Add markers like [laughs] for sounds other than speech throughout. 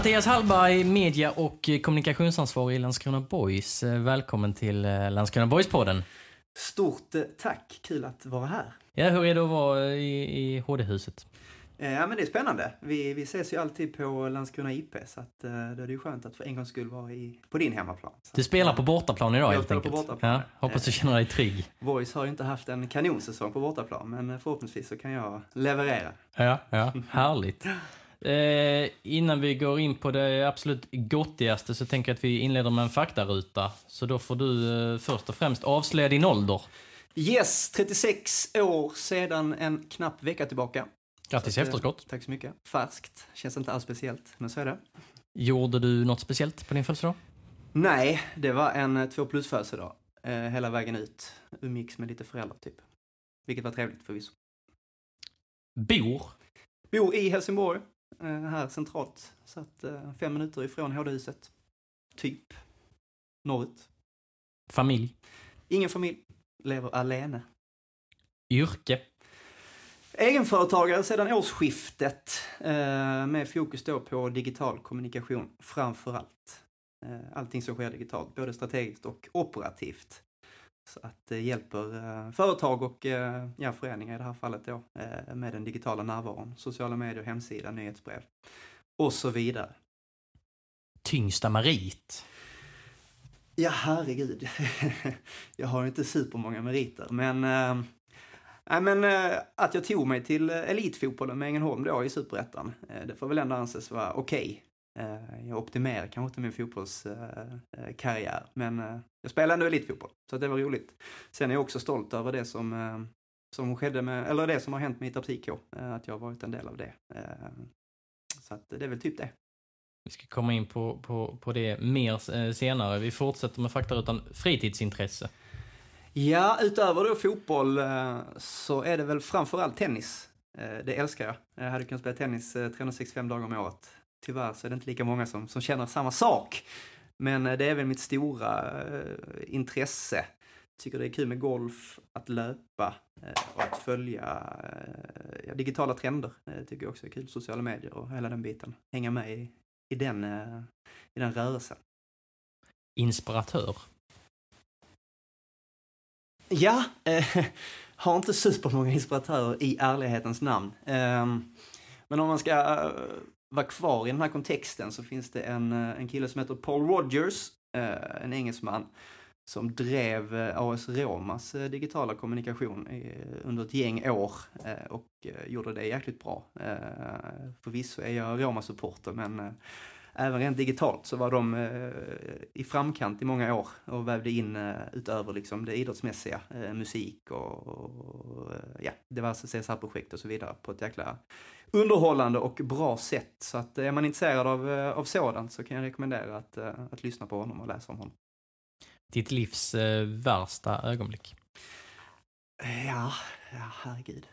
Mattias Hallberg, media och kommunikationsansvarig i Landskrona Boys. Eh, Välkommen till eh, Landskrona Boys-podden. Stort eh, tack, kul att vara här. Ja, hur är det att vara i, i HD-huset? Eh, Ja men det är spännande. Vi, vi ses ju alltid på Landskrona IP så att eh, då är det ju skönt att för en gångs skull vara i, på din hemmaplan. Så. Du spelar på bortaplan idag Jag helt spelar på enkelt. bortaplan. Ja, hoppas du känner dig trygg. Voice har ju inte haft en kanonsäsong på bortaplan men eh, förhoppningsvis så kan jag leverera. Ja, ja, härligt. [laughs] Eh, innan vi går in på det absolut gottigaste så tänker jag att vi inleder med en faktaruta. Så då får du eh, först och främst avslöja din ålder. Yes, 36 år sedan en knapp vecka tillbaka. Grattis i eh, efterskott. Tack så mycket. Färskt. Känns inte alls speciellt, men så är det. Gjorde du något speciellt på din födelsedag? Nej, det var en eh, två plus födelsedag. Eh, hela vägen ut. Umgicks med lite föräldrar typ. Vilket var trevligt förvisso. Bor? Bor i Helsingborg, eh, här centralt. Så att eh, fem minuter ifrån HD-huset. Typ. Norrut. Familj? Ingen familj. Lever alene. Yrke? Egenföretagare sedan årsskiftet eh, med fokus då på digital kommunikation framför allt. Eh, allting som sker digitalt, både strategiskt och operativt. Så att det hjälper eh, företag och eh, ja, föreningar i det här fallet då eh, med den digitala närvaron, sociala medier, hemsida, nyhetsbrev och så vidare. Tyngsta merit? Ja, herregud. [laughs] jag har inte supermånga meriter, men Nej, men eh, att jag tog mig till elitfotbollen med Ängelholm då i Superettan, det får väl ändå anses vara okej. Eh, jag optimerar kanske inte min fotbollskarriär, men eh, jag spelar ändå elitfotboll, så det var roligt. Sen är jag också stolt över det som, eh, som skedde med, eller det som har hänt med Ittarp IK, eh, att jag har varit en del av det. Eh, så att det är väl typ det. Vi ska komma in på, på, på det mer eh, senare. Vi fortsätter med faktarutan fritidsintresse. Ja, utöver då fotboll eh, så är det väl framförallt tennis. Eh, Det älskar jag. Jag hade kunnat spela tennis eh, 365 dagar om året. Tyvärr så är det inte lika många som, som känner samma sak. Men eh, det är väl mitt stora eh, intresse. Tycker det är kul med golf, att löpa eh, och att följa eh, digitala trender. Eh, Tycker jag också är kul. Sociala medier och hela den biten. Hänga med i, i, den, eh, i den rörelsen. Inspiratör. Ja, [laughs] har inte supermånga inspiratörer i ärlighetens namn. Ehm, men om man ska vara kvar i den här kontexten så finns det en, eh, en kille som heter Paul Rogers, eh, en engelsman, som drev eh, AS Romas eh, digitala kommunikation under ett gäng år och gjorde det jäkligt bra. Förvisso är jag Roma-supporter men även rent digitalt så var de i framkant i många år och vävde in utöver liksom det idrottsmässiga, musik och, och ja, diverse CSR-projekt och så vidare på ett jäkla underhållande och bra sätt. Så att eh, är man intresserad av, eh, av sådant så kan jag rekommendera att, eh, att lyssna på honom och läsa om honom. Ditt livs eh, värsta ögonblick. Ja, ja herregud.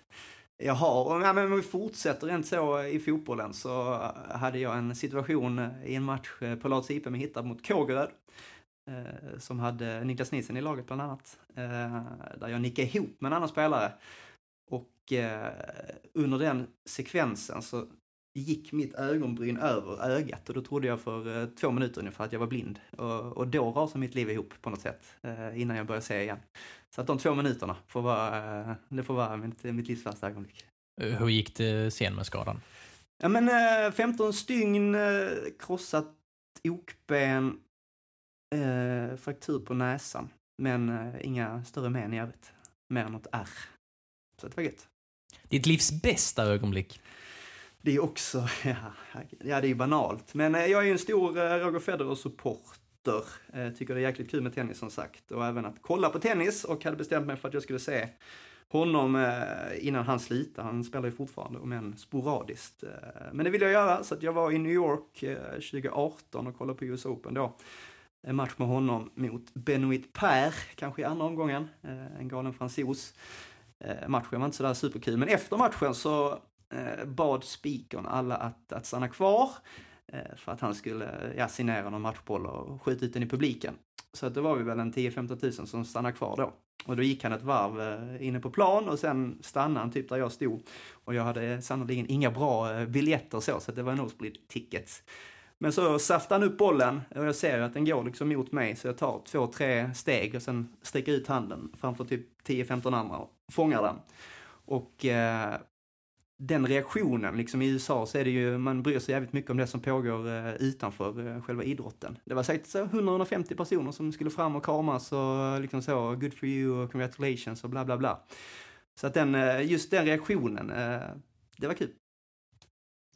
Jag har, ja, men om vi fortsätter rent så i fotbollen så hade jag en situation i en match på Lars IP med Hittarp mot Kågeröd. Eh, som hade Niklas Nielsen i laget bland annat. Eh, där jag nickade ihop med en annan spelare. Eh, under den sekvensen så gick mitt ögonbryn över ögat och då trodde jag för eh, två minuter ungefär att jag var blind. Och, och då rasade mitt liv ihop på något sätt eh, innan jag började se igen. Så att de två minuterna får vara, eh, det får vara mitt, mitt livs värsta ögonblick. Eh, Hur gick det sen med skadan? Ja men eh, 15 stygn, eh, krossat okben, fraktur på näsan. Men inga större men i övrigt. Mer än något ärr. Så det var gött. Ditt livs bästa ögonblick? Det är också, [laughs] ja, ja det är ju banalt. Men eh, jag är ju en stor eh, Roger Federer-supporter. Eh, tycker det är jäkligt kul med tennis som sagt. Och även att kolla på tennis och hade bestämt mig för att jag skulle se honom innan han slitade. Han spelar ju fortfarande, om än sporadiskt. Men det ville jag göra, så att jag var i New York 2018 och kollade på US Open då. En match med honom mot Benoit Per, kanske i andra omgången. En galen fransos. Eh, matchen var inte sådär superkul, men efter matchen så eh, bad speakern alla att, att stanna kvar eh, för att han skulle ja, signera någon matchboll och skjuta ut den i publiken. Så att det var vi väl en 10-15 tusen som stannade kvar då. Och då gick han ett varv eh, inne på plan och sen stannade han typ där jag stod. Och jag hade sannoliken inga bra eh, biljetter så, så det var nosebleed tickets. Men så saftar han upp bollen och jag ser att den går liksom mot mig så jag tar två, tre steg och sen sträcker ut handen framför typ 10-15 andra och fångar den. Och eh, den reaktionen, liksom i USA så är det ju, man bryr sig jävligt mycket om det som pågår eh, utanför eh, själva idrotten. Det var säkert 150 personer som skulle fram och kramas och liksom så, good for you och congratulations och bla bla bla. Så att den, eh, just den reaktionen, eh, det var kul.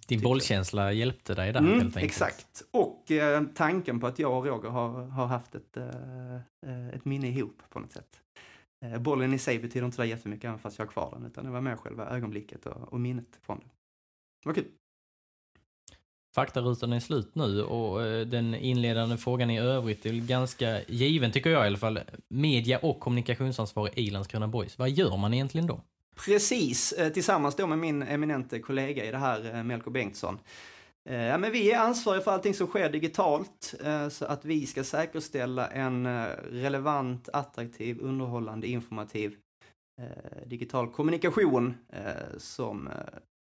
Din bollkänsla hjälpte dig där Mm, helt enkelt. exakt. Och eh, tanken på att jag och Roger har, har haft ett, eh, eh, ett minne ihop på något sätt. Eh, bollen i sig betyder inte så jättemycket även fast jag har kvar den, utan det var mer själva ögonblicket och, och minnet från det. Det var kul. Faktarutan är slut nu och eh, den inledande frågan i övrigt är ganska given tycker jag i alla fall. Media och kommunikationsansvarig i Landskrona Boys. Vad gör man egentligen då? Precis, eh, tillsammans då med min eminente kollega i det här, eh, Melko Bengtsson. Eh, ja, men vi är ansvariga för allting som sker digitalt, så att vi ska säkerställa en relevant, attraktiv, underhållande, informativ digital kommunikation som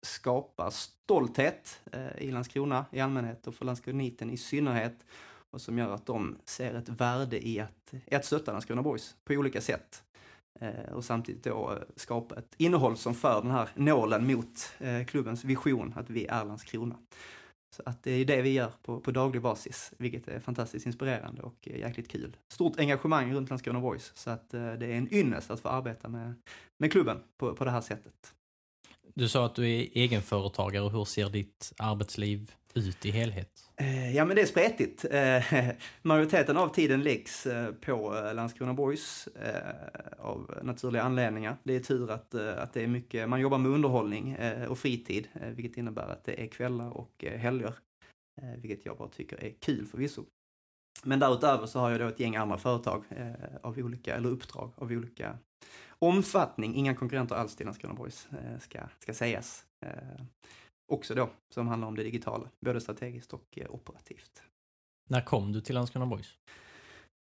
skapar stolthet i Landskrona i allmänhet och för Landskroniten i synnerhet och som gör att de ser ett värde i att, i att stötta Landskrona Boys på olika sätt. Eh, och samtidigt då eh, skapa ett innehåll som för den här nålen mot eh, klubbens vision att vi är Landskrona. Så att det är det vi gör på, på daglig basis, vilket är fantastiskt inspirerande och eh, jäkligt kul. Stort engagemang runt Landskrona Boys, så att eh, det är en ynnest att få arbeta med, med klubben på, på det här sättet. Du sa att du är egenföretagare hur ser ditt arbetsliv ut i helhet? Eh, ja, men det är spretigt. Eh, [laughs] majoriteten av tiden läggs eh, på Landskrona Boys av naturliga anledningar. Det är tur att, att det är mycket, man jobbar med underhållning och fritid, vilket innebär att det är kvällar och helger, vilket jag bara tycker är kul förvisso. Men därutöver så har jag då ett gäng andra företag av olika, eller uppdrag av olika omfattning, inga konkurrenter alls till Landskrona Boys, eh, ska, ska sägas. Eh, också då, som handlar om det digitala, både strategiskt och eh, operativt. När kom du till Landskrona Boys?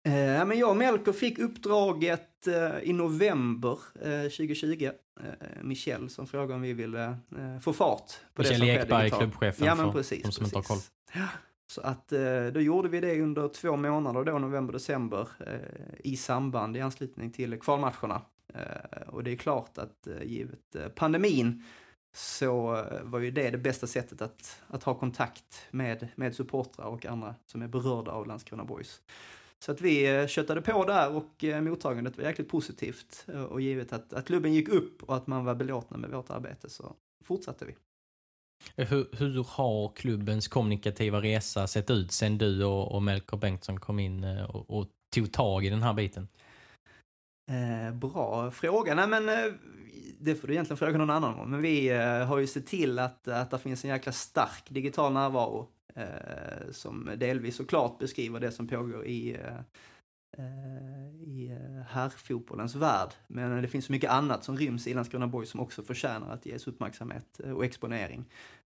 Eh, men jag och Melker fick uppdraget eh, i november eh, 2020. Eh, Michel som frågade om vi ville få fart på Michel det som Ekberg, digitalt. klubbchefen Ja, men för precis, de som inte har koll. precis. Ja, Så att då gjorde vi det under två månader då, november, december, i samband, i anslutning till kvalmatcherna. Eh, och det är klart att eh, givet eh, pandemin så var ju det det bästa sättet att, att ha kontakt med, med supportrar och andra som är berörda av Landskrona Boys. Så att vi köttade på där och mottagandet var jäkligt positivt. Och givet att, att klubben gick upp och att man var belåtna med vårt arbete så fortsatte vi. Hur, hur har klubbens kommunikativa resa sett ut sen du och, och Melker Bengtsson kom in och, och tog tag i den här biten? Eh, bra fråga. Nej men eh, det får du egentligen fråga någon annan om. Men vi eh, har ju sett till att, att det finns en jäkla stark digital närvaro eh, som delvis såklart beskriver det som pågår i, eh, eh i eh, herrfotbollens värld. Men det finns så mycket annat som ryms i Landskrona Boys som också förtjänar att ges uppmärksamhet eh, och exponering.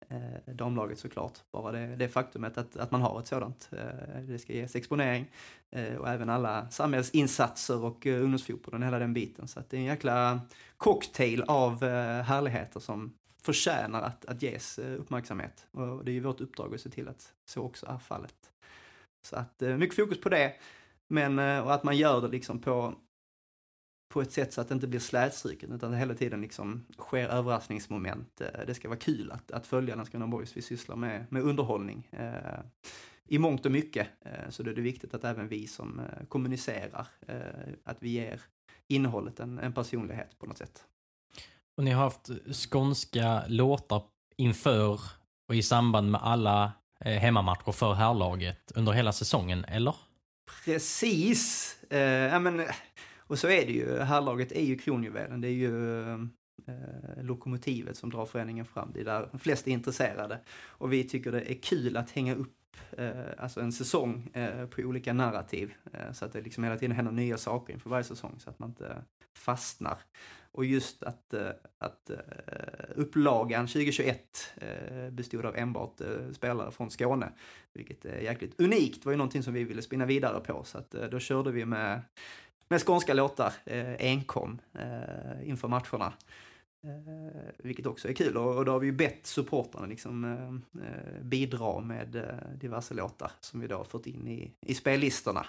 Eh, damlaget såklart, bara det, det faktumet att, att man har ett sådant. Eh, det ska ges exponering eh, och även alla samhällsinsatser och eh, ungdomsfotbollen, hela den biten. Så att det är en jäkla cocktail av eh, härligheter som förtjänar att, att ges eh, uppmärksamhet. Och det är ju vårt uppdrag att se till att så också är fallet. Så att eh, mycket fokus på det, men eh, och att man gör det liksom på på ett sätt så att det inte blir slätstruket utan det hela tiden liksom sker överraskningsmoment. Eh, Det ska vara kul att, att följa Landskrona Boys. Vi sysslar med, med underhållning eh, i mångt och mycket. Eh, så då är det viktigt att även vi som eh, kommunicerar, att vi ger innehållet en, en personlighet på något sätt. Och ni har haft skånska låtar inför och i samband med alla hemmamatcher för herrlaget under hela säsongen, eller? Precis! Ja, men, och så är det ju, herrlaget är ju kronjuvelen, det är ju eh, eh lokomotivet som drar föreningen fram. Det är där de flesta är intresserade. Och vi tycker det är kul att hänga upp eh, alltså en säsong eh, på olika narrativ. Eh, så att det liksom hela tiden händer nya saker inför varje säsong så att man inte fastnar. Och just att, eh, att eh, upplagan 2021 bestod av enbart spelare från Skåne, vilket är jäkligt unikt, var ju någonting som vi ville spinna vidare på. Så att då körde vi med, med skånska låtar eh, enkom eh, inför matcherna. Eh, vilket också är kul och, och då har vi ju bett supportrarna liksom eh, eh, bidra med eh, diverse låtar som vi då har fått in i, i spellistorna.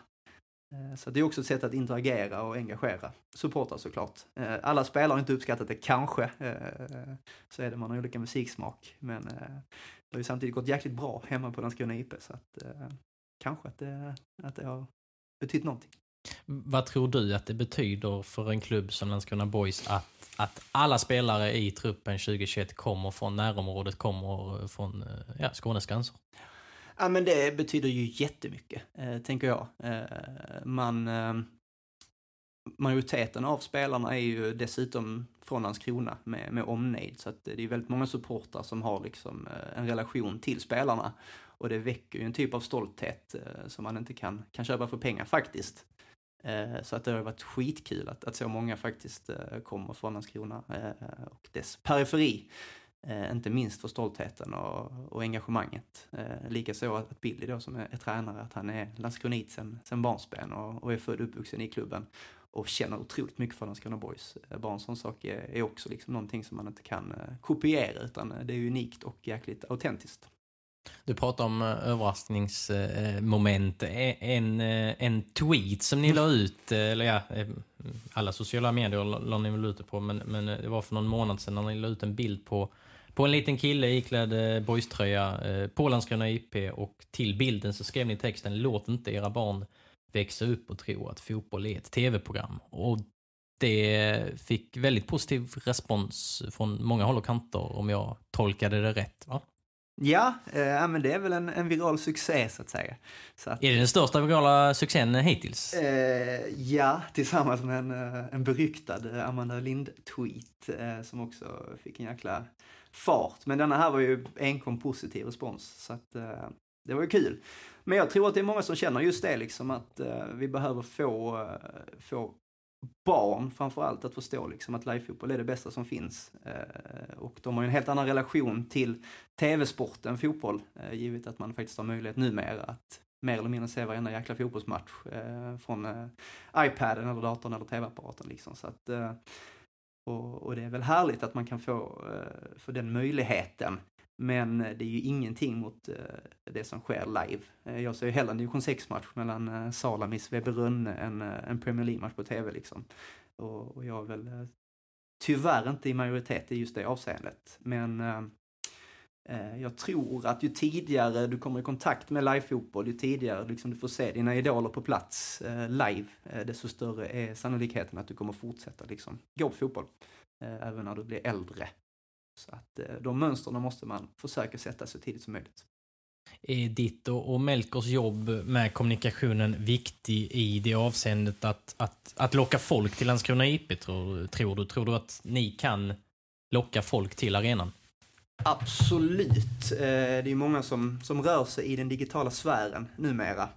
Eh, så det är också ett sätt att interagera och engagera supportrar såklart. Eh, alla spelare har inte uppskattat det, kanske. Eh, så är det, man har olika musiksmak. Men det har ju samtidigt gått jäkligt bra hemma på Landskrona IP så att kanske att det, att det har betytt någonting. Vad tror du att det betyder för en klubb som Landskrona Boys att, att alla spelare i truppen 2021 kommer från närområdet, kommer från eh, ja, Skånes gränser? Ja, men det betyder ju jättemycket, eh, tänker jag. Eh, man, eh, majoriteten av spelarna är ju dessutom från Landskrona med, med omnejd, så att det är väldigt många supportrar som har liksom eh, en relation till spelarna. Och det väcker ju en typ av stolthet eh, som man inte kan, kan köpa för pengar faktiskt. Eh, så att det har varit skitkul att, att så många faktiskt eh, kommer från Landskrona eh, och dess periferi. Eh, inte minst för stoltheten och, och engagemanget. Likaså att Billy då som är, är tränare, att han är Landskronit sen, sen barnsben och, och är född och uppvuxen i klubben och känner otroligt mycket för Landskrona Boys. Bara en sån sak är, är, också liksom någonting som man inte kan kopiera utan det är unikt och jäkligt autentiskt. Du pratar om överraskningsmoment. En, en tweet som ni la ut, eller ja, alla sociala medier la ni väl ut det på, men, men det var för någon månad sedan när ni la ut en bild på på en liten kille iklädd eh, boyströja eh, på Landskrona IP och till bilden så skrev ni texten Låt inte era barn växa upp och tro att fotboll är ett tv-program. Och det fick väldigt positiv respons från många håll och kanter om jag tolkade det rätt. Va? Ja, eh, men det är väl en, en viral succé så att säga. Så att, är det den största virala succén hittills? Eh, ja, tillsammans med en, eh, en beryktad Amanda Lind-tweet eh, som också fick en jäkla fart. Men denna här var ju enkom positiv respons, så att eh, det var ju kul. Men jag tror att det är många som känner just det, liksom att eh, vi behöver få, eh, få barn framförallt att förstå liksom att livefotboll är det bästa som finns. Eh, och de har ju en helt annan relation till tv-sporten fotboll, eh, givet att man faktiskt har möjlighet numera att mer eller mindre se varenda jäkla fotbollsmatch eh, från eh, iPaden eller datorn eller tv-apparaten liksom. Så att, eh, och, och, det är väl härligt att man kan få, eh, få den möjligheten. Men det är ju ingenting mot eh, det som sker live. Eh, jag ser ju hellre en division 6-match mellan eh, Salamis VB än en Premier League-match på tv liksom. Och, och jag är väl tyvärr inte i majoritet i just det avseendet. Men Eh, jag tror att ju tidigare du kommer i kontakt med livefotboll, ju tidigare liksom du får se dina idoler på plats eh, live, eh, desto större är sannolikheten att du kommer fortsätta liksom, gå på fotboll, även när du blir äldre. Så att de mönstren måste man försöka sätta så tidigt som möjligt. Är ditt och Melkers jobb med kommunikationen viktig i det avseendet att, att, att locka folk till Landskrona IP, tror, tror du? Tror du att ni kan locka folk till arenan? Absolut. Eh, det är många som, som rör sig i den digitala sfären numera.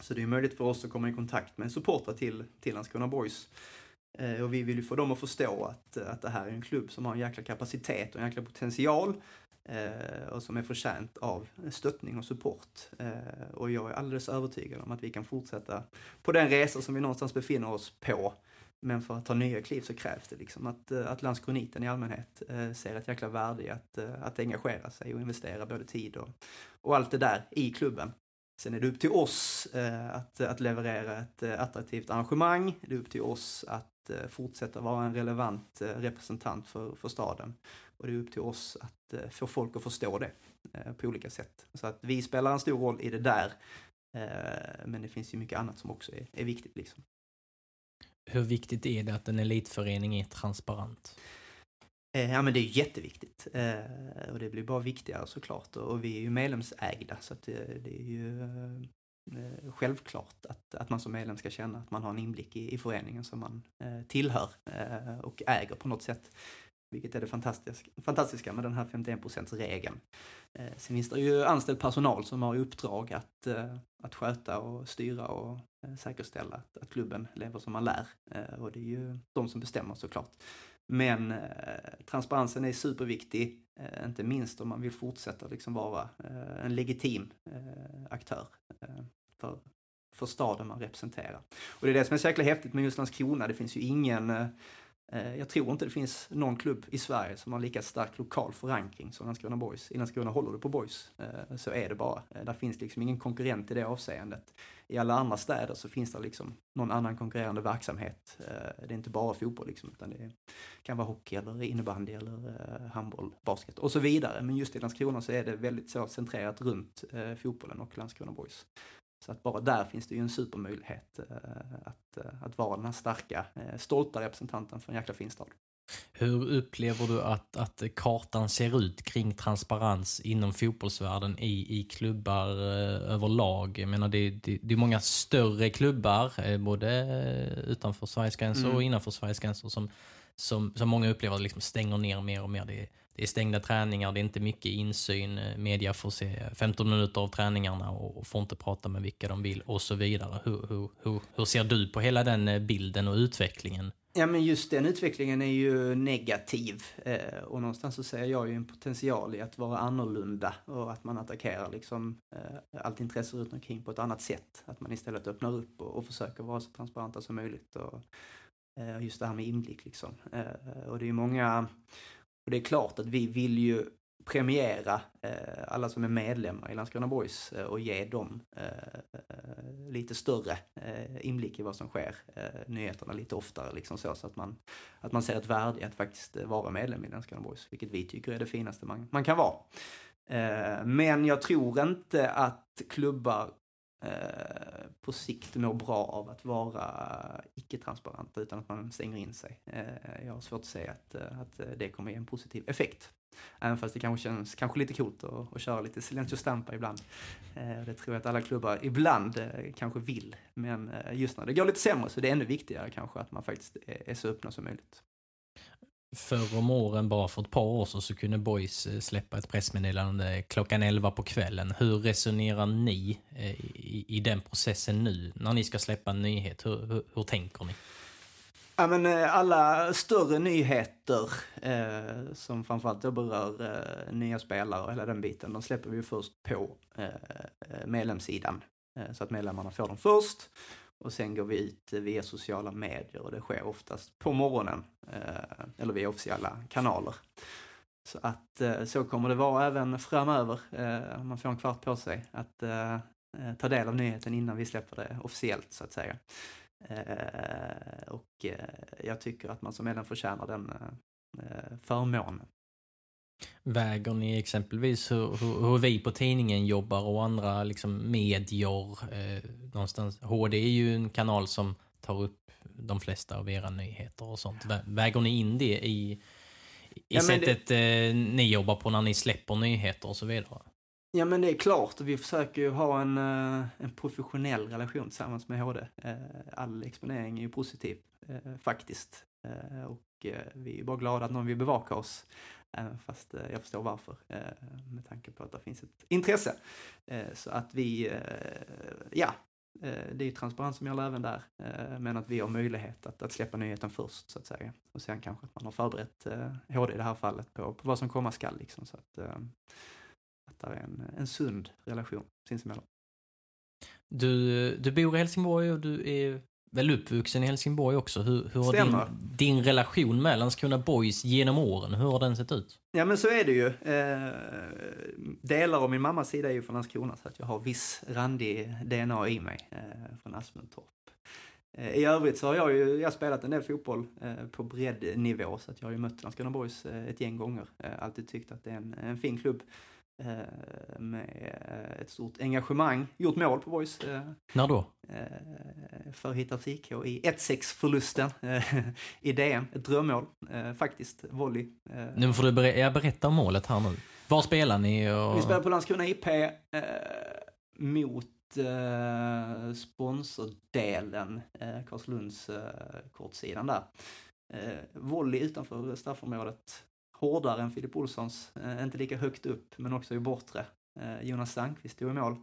Så det är möjligt för oss att komma i kontakt med supportrar till, till Landskrona Boys. Eh, och vi vill ju få dem att förstå att, eh, att det här är en klubb som har en jäkla kapacitet och en jäkla potential eh, och som är förtjänt av stöttning och support. Och jag är alldeles övertygad om att vi kan fortsätta på den resa som vi någonstans befinner oss på men för att ta nya kliv så krävs det liksom att, att landskroniten i allmänhet ser ett jäkla värde i att, att engagera sig och investera både tid och, och allt det där i klubben. Sen är det upp till oss att, att leverera ett attraktivt arrangemang. Det är upp till oss att fortsätta vara en relevant representant för, för staden. Och det är upp till oss att få folk att förstå det på olika sätt. Så att vi spelar en stor roll i det där. Men det finns ju mycket annat som också är, är viktigt. Liksom. Hur viktigt är det att en elitförening är transparent? Eh, ja men det är jätteviktigt. Eh, och det blir bara viktigare såklart. Och vi är ju medlemsägda så att det är ju eh, självklart att, att man som medlem ska känna att man har en inblick i, i föreningen som man eh, tillhör eh, och äger på något sätt. Vilket är det fantastiska, fantastiska med den här 51%-regeln. Eh, sen finns det ju anställd personal som har i uppdrag att, eh, att sköta och styra och eh, säkerställa att, att klubben lever som man lär. Eh, och det är ju de som bestämmer såklart. Men eh, transparensen är superviktig, eh, inte minst om man vill fortsätta liksom vara eh, en legitim eh, aktör eh, för, för staden man representerar. Och det är det som är så jäkla häftigt med just Landskrona, det finns ju ingen eh, eh, jag tror inte det finns någon klubb i Sverige som har lika stark lokal förankring som Landskrona Boys. I Landskrona håller du på Boys, eh, så är det bara. Eh, där finns liksom ingen konkurrent i det avseendet. I alla andra städer så finns det liksom någon annan konkurrerande verksamhet. Eh, det är inte bara fotboll liksom, utan det kan vara hockey eller innebandy eller eh, handboll, basket och så vidare. Men just i Landskrona så är det väldigt så centrerat runt fotbollen och Landskrona Boys. Så att bara där finns det ju en supermöjlighet eh, att, eh, att vara den här starka, eh, stolta representanten för en jäkla fin stad. Hur upplever du att, att kartan ser ut kring transparens inom fotbollsvärlden i, i klubbar överlag? Jag menar, det, det, det är många större klubbar, både utanför Sveriges gränser mm. och innanför Sveriges gränser, som, som, som många upplever liksom stänger ner mer och mer. Det, det är stängda träningar, det är inte mycket insyn. Media får se 15 minuter av träningarna och får inte prata med vilka de vill och så vidare. Hur, hur, hur, hur ser du på hela den eh, bilden och utvecklingen? Ja men just den utvecklingen är ju negativ eh, och någonstans så ser jag ju en potential i att vara annorlunda och att man attackerar liksom eh, allt intresse runt omkring på ett annat sätt. Att man istället öppnar upp och, och försöker vara så transparenta som möjligt och eh, just det här med inblick liksom. Eh, och det är ju många och det är klart att vi vill ju premiera eh, alla som är medlemmar i Landskrona Boys eh, och ge dem eh, lite större eh, inblick i vad som sker, eh, nyheterna lite oftare liksom så, så att man, att man ser ett värde i att faktiskt eh, vara medlem i Landskrona Boys, vilket vi tycker är det finaste man, man kan vara. Eh, men jag tror inte att klubbar Eh, på sikt mår bra av att vara icke-transparenta utan att man stänger in sig. Eh, jag har svårt att säga att, eh, att det kommer ge en positiv effekt. Även fast det kanske känns kanske lite coolt att, att köra lite Silencio Stampa ibland. Det tror jag att alla klubbar ibland kanske vill. Men just när det går lite sämre så är det ännu viktigare kanske att man faktiskt är så öppna som möjligt förr om åren, bara för ett par år sedan, så kunde Boys eh, släppa ett pressmeddelande klockan 11 på kvällen. Hur resonerar ni eh, i, i den processen nu, när ni ska släppa en nyhet? Hur, hur, hur tänker ni? Ja, men eh, alla större nyheter eh, som framförallt då berör eh, nya spelare och hela den biten, de släpper vi först på eh, medlemssidan. Eh, så att medlemmarna får dem först. Och sen går vi ut via sociala medier och det sker oftast på morgonen. Eh, eller via officiella kanaler. Så att eh, så kommer det vara även framöver. Eh, man får en kvart på sig att eh, eh, ta del av nyheten innan vi släpper det officiellt så att säga. Eh, och jag tycker att man som medlem förtjänar den förmånen. Väger ni exempelvis hur, hur, hur, vi på tidningen jobbar och andra liksom medier eh, någonstans? HD är ju en kanal som tar upp de flesta av era nyheter och sånt. Väger ni in det i, i ja, sättet det... eh, ni jobbar på när ni släpper nyheter och så vidare? Ja men det är klart, vi försöker ju ha en, eh, en professionell relation tillsammans med HD. Eh, all exponering är ju positiv, eh, faktiskt. Och vi är bara glada att någon vill bevaka oss. Även fast eh, jag förstår varför, eh, med tanke på att det finns ett intresse. Eh, så att vi, ja, det är ju transparens som gäller även där, men att vi har möjlighet att, att släppa nyheten först så att säga. Och sen kanske att man har förberett HD i det här fallet på, på vad som komma skall liksom. Så att, att det är en, en sund relation sinsemellan. Du, du bor i Helsingborg och du är väl uppvuxen i Helsingborg också. Hur, hur har din, din, relation med Landskrona Boys genom åren, hur har den sett ut? Ja men så är det ju. Eh, delar av min mammas sida är ju från Landskrona så att jag har viss randig DNA i mig eh, från Asmundtorp. Eh, I övrigt så har jag ju jag spelat en del fotboll eh, på breddnivå så att jag har ju mött Landskrona Boys eh, ett gäng gånger. Eh, alltid tyckt att det är en, en fin klubb. Eh, med eh, ett stort engagemang. Gjort mål på Boys. Eh, När då? För Hittarps IK i 1-6-förlusten [laughs] i DM. Ett drömmål, faktiskt. Volley. Nu får du ber berätta om målet här nu. Var spelar ni? Och... Vi spelar på Landskrona IP mot eh, sponsordelen, eh, Karlslunds eh, kortsidan där. Eh, volley utanför straffområdet, hårdare än Filip Olssons, eh, inte lika högt upp men också i bortre. Eh, Jonas Sandqvist stod i mål.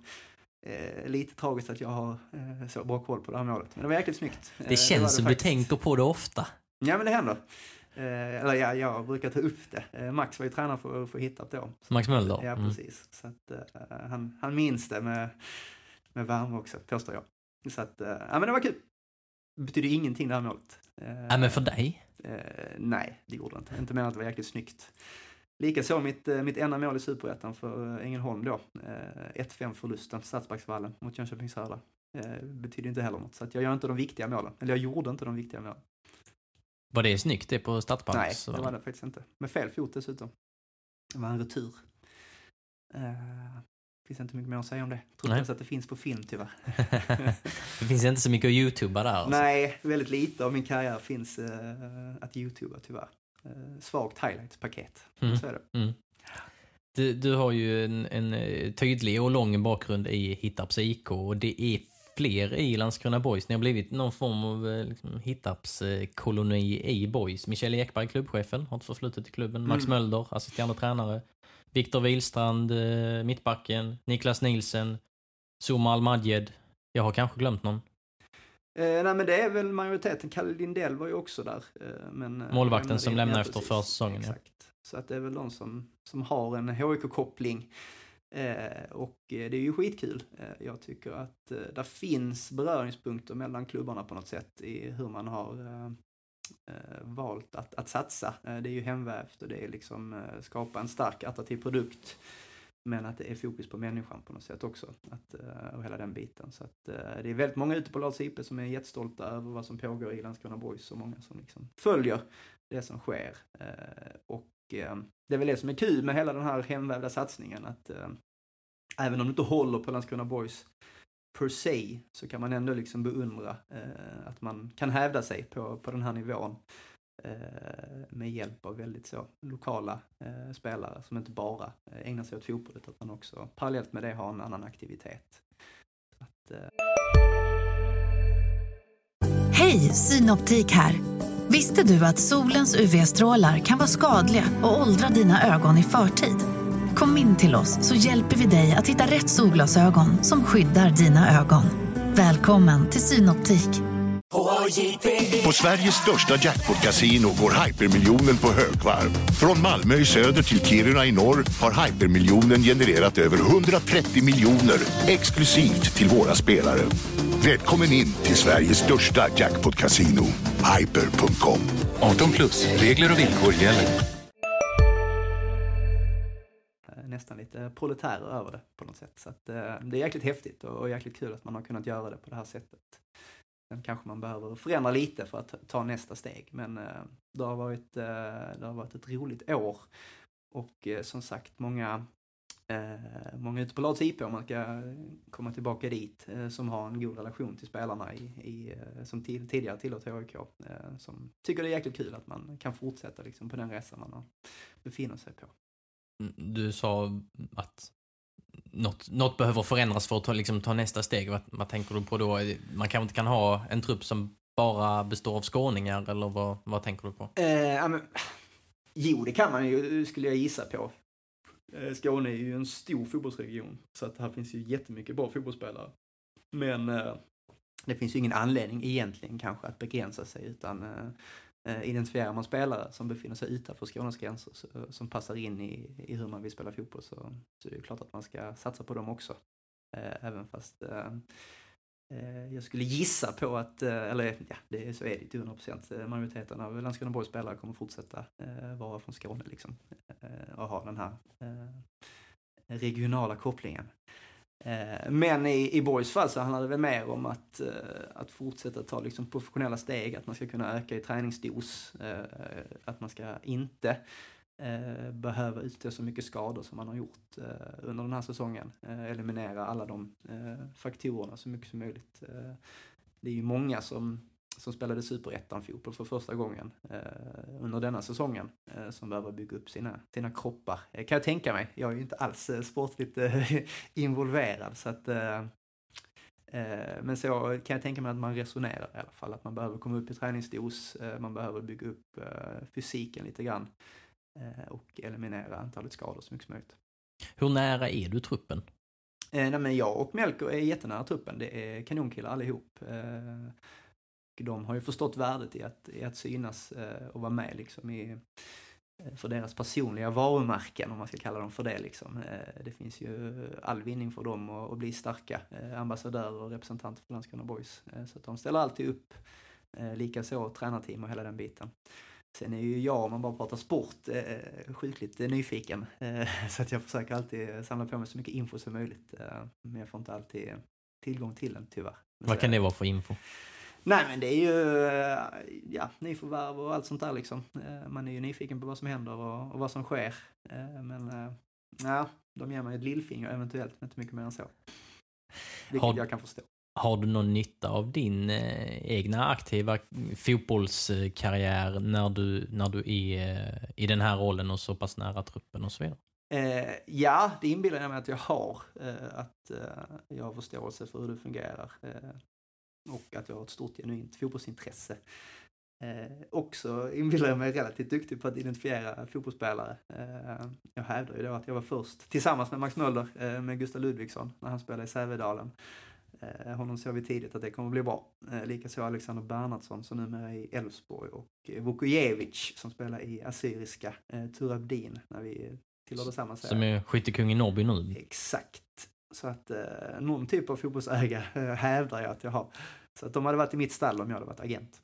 Eh, lite tragiskt att jag har eh, så bra koll på det här målet, men det var jäkligt snyggt. Det känns det som faktiskt. du tänker på det ofta. Ja, men det händer. Eh, eller ja, jag brukar ta upp det. Eh, Max var ju tränare för, för Hittarp då. Max Mölder? Ja, mm. precis. Så att, eh, han, han minns det med, med värme också, påstår jag. Så att, eh, ja men det var kul. Betyder ingenting det här målet. Eh, ja, men för dig? Eh, nej, det gjorde det inte. Inte mer att det var jäkligt snyggt. Likaså mitt, mitt enda mål i Superettan för Ängelholm då. 1-5 förlusten, Stadsparksvallen mot Jönköping Södra. betyder inte heller något. Så att jag gör inte de viktiga målen. Eller jag gjorde inte de viktiga målen. Var det snyggt det på Stadsparks? Nej, det var det faktiskt inte. Med fel fot dessutom. Det var en retur. Finns inte mycket mer att säga om det. Jag tror inte ens att det finns på film tyvärr. [laughs] det finns inte så mycket att youtuba där? Alltså. Nej, väldigt lite av min karriär finns uh, att youtuba tyvärr. Uh, svagt highlights-paket. Mm. Så är det. Mm. Du, du, har ju en, en, tydlig och lång bakgrund i Hittarps IK och det är fler i Landskrona Boys. Ni har blivit någon form av eh, liksom, Hittarps-koloni i Boys. Michel Ekberg, klubbchefen, har ett förflutet i klubben. Max mm. Mölder, assisterande tränare. Viktor Wilstrand, eh, mittbacken. Niklas Nielsen. Zuma Almadjed. Jag har kanske glömt någon. Eh, nej men det är väl majoriteten. Kalle Lindell var ju också där. Eh, men, eh, Målvakten som lämnade efter förra säsongen. Exakt. Ja. Så att det är väl de som, som har en HIK-koppling. Eh, och det är ju skitkul. Eh, jag tycker att eh, där finns beröringspunkter mellan klubbarna på något sätt i hur man har Eh, valt att, att satsa. Eh, det är ju hemvävt och det är liksom eh, skapa en stark attraktiv produkt. Men att det är fokus på människan på något sätt också. Att, och hela den biten. Så att, det är väldigt många ute på Lars IP som är jättestolta över vad som pågår i Landskrona Boys och många som liksom följer det som sker. och Eh, det är väl det som är kul med hela den här hemvävda satsningen att eh, även om du inte håller på Landskrona Boys per se så kan man ändå liksom beundra eh, att man kan hävda sig på, på den här nivån eh, med hjälp av väldigt så lokala eh, spelare som inte bara eh, ägnar sig åt fotboll utan att man också parallellt med det har en annan aktivitet. Att, Hej, Synoptik här! Visste du att solens UV-strålar kan vara skadliga och åldra dina ögon i förtid? Kom in till oss så hjälper vi dig att hitta rätt solglasögon som skyddar dina ögon. Välkommen till Synoptik. På Sveriges största jackpot-kasino går hypermiljonen på högvarv. Från Malmö i söder till Kiruna i norr har hypermiljonen genererat över 130 miljoner exklusivt till våra spelare. Välkommen in till Sveriges största jackpot-casino, hyper.com. 18 plus, regler och villkor gäller. Lite proletärer över det på något sätt. Så att, eh, det är jäkligt häftigt och jäkligt kul att man har kunnat göra det på det här sättet. Sen kanske man behöver förändra lite för att ta nästa steg. Men eh, det har varit, eh, det har varit ett roligt år. Och eh, som sagt, många eh, många ute på Lads IP, om man ska komma tillbaka dit, eh, som har en god relation till spelarna i, i eh, som tidigare tillhört HIK. Eh, som tycker det är jäkligt kul att man kan fortsätta liksom, på den resan man befinner sig på. Du sa att något, något behöver förändras för att ta, liksom, ta nästa steg. Vad, vad tänker du på då? Man kanske inte kan ha en trupp som bara består av skåningar eller vad, vad tänker du på? Eh, men, jo, det kan man ju, skulle jag gissa på. Eh, Skåne är ju en stor fotbollsregion, så att här finns ju jättemycket bra fotbollsspelare. Men eh, det finns ju ingen anledning egentligen kanske att begränsa sig, utan eh Eh, identifierar man spelare som befinner sig utanför Skånes gränser, så, som passar in i, i hur man vill spela fotboll, så, så det klart att man ska satsa på dem också. Eh, även fast eh, eh, jag skulle gissa på att, eh, eller ja, det, så är det till 100 procent. Eh, majoriteten av Landskrona Borgs spelare kommer fortsätta vara från Skåne liksom. Och ha den här regionala kopplingen. Eh, men i, i Borgs fall så handlar det väl mer om att, eh, att fortsätta ta liksom professionella steg, att man ska kunna öka i träningsdos, eh, att man ska inte behöva utstå så mycket skador som man har gjort under den här säsongen. Eliminera alla de faktorerna så mycket som möjligt. Det är ju många som, som spelade superettan-fotboll för första gången eh, under denna säsongen som behöver bygga upp sina, sina kroppar. kan jag tänka mig. Jag är ju inte alls sportligt [laughs] involverad så att Eh, men så kan jag tänka mig att man resonerar i alla fall, att man behöver komma upp i träningsdos, eh, man behöver bygga upp eh, fysiken lite grann och eliminera antalet skador så mycket som möjligt. Hur nära är du truppen? nej, men jag och Melker är jättenära truppen, det är kanonkillar allihop. De har ju förstått värdet i att, i att synas och vara med liksom i Eh, för deras personliga varumärken, om man ska kalla dem för det. Liksom. Eh, det finns ju all vinning för dem att bli starka eh, ambassadörer och representanter för Landskrona Boys. Så att de ställer alltid upp. Likaså tränarteam och hela den biten. Sen är ju jag, om man bara pratar sport, sjukligt nyfiken. [laughs] Så att jag försöker alltid samla på mig så mycket info som möjligt. Men jag får inte alltid tillgång till den tyvärr. Vad kan det vara för info? Nej men det är ju eh, ja, nyförvärv och allt sånt där liksom. Eh, man är ju nyfiken på vad som händer och, och vad som sker. Eh, men ja, de ger mig ett lillfinger eventuellt, men inte mycket mer än så. Vilket har, jag kan förstå. Har du någon nytta av din eh, egna aktiva fotbollskarriär när du, när du är i den här rollen och så pass nära truppen och så vidare? Eh, ja, det inbillar jag mig att jag har. Eh, att eh, jag har förståelse för hur det fungerar och att jag har ett stort genuint fotbollsintresse. Eh, också inbillar jag mig relativt duktig på att identifiera fotbollsspelare. Eh, jag hävdar ju då att jag var först, tillsammans med Max Möller, eh, med Gustav Ludvigsson, när han spelade i Sävedalen. Eh, honom såg vi tidigt att det kommer bli bra. Eh, Likaså Alexander Bernhardsson som numera är i Elfsborg och Vukojevic som spelar i Assyriska, eh, Turabdin, när vi tillhörde samma serie. Som är skyttekung i Norrby nu? Exakt. Så att eh, någon typ av fotbollsägare eh, hävdar jag att jag har. Så att de hade varit i mitt stall om jag hade varit agent.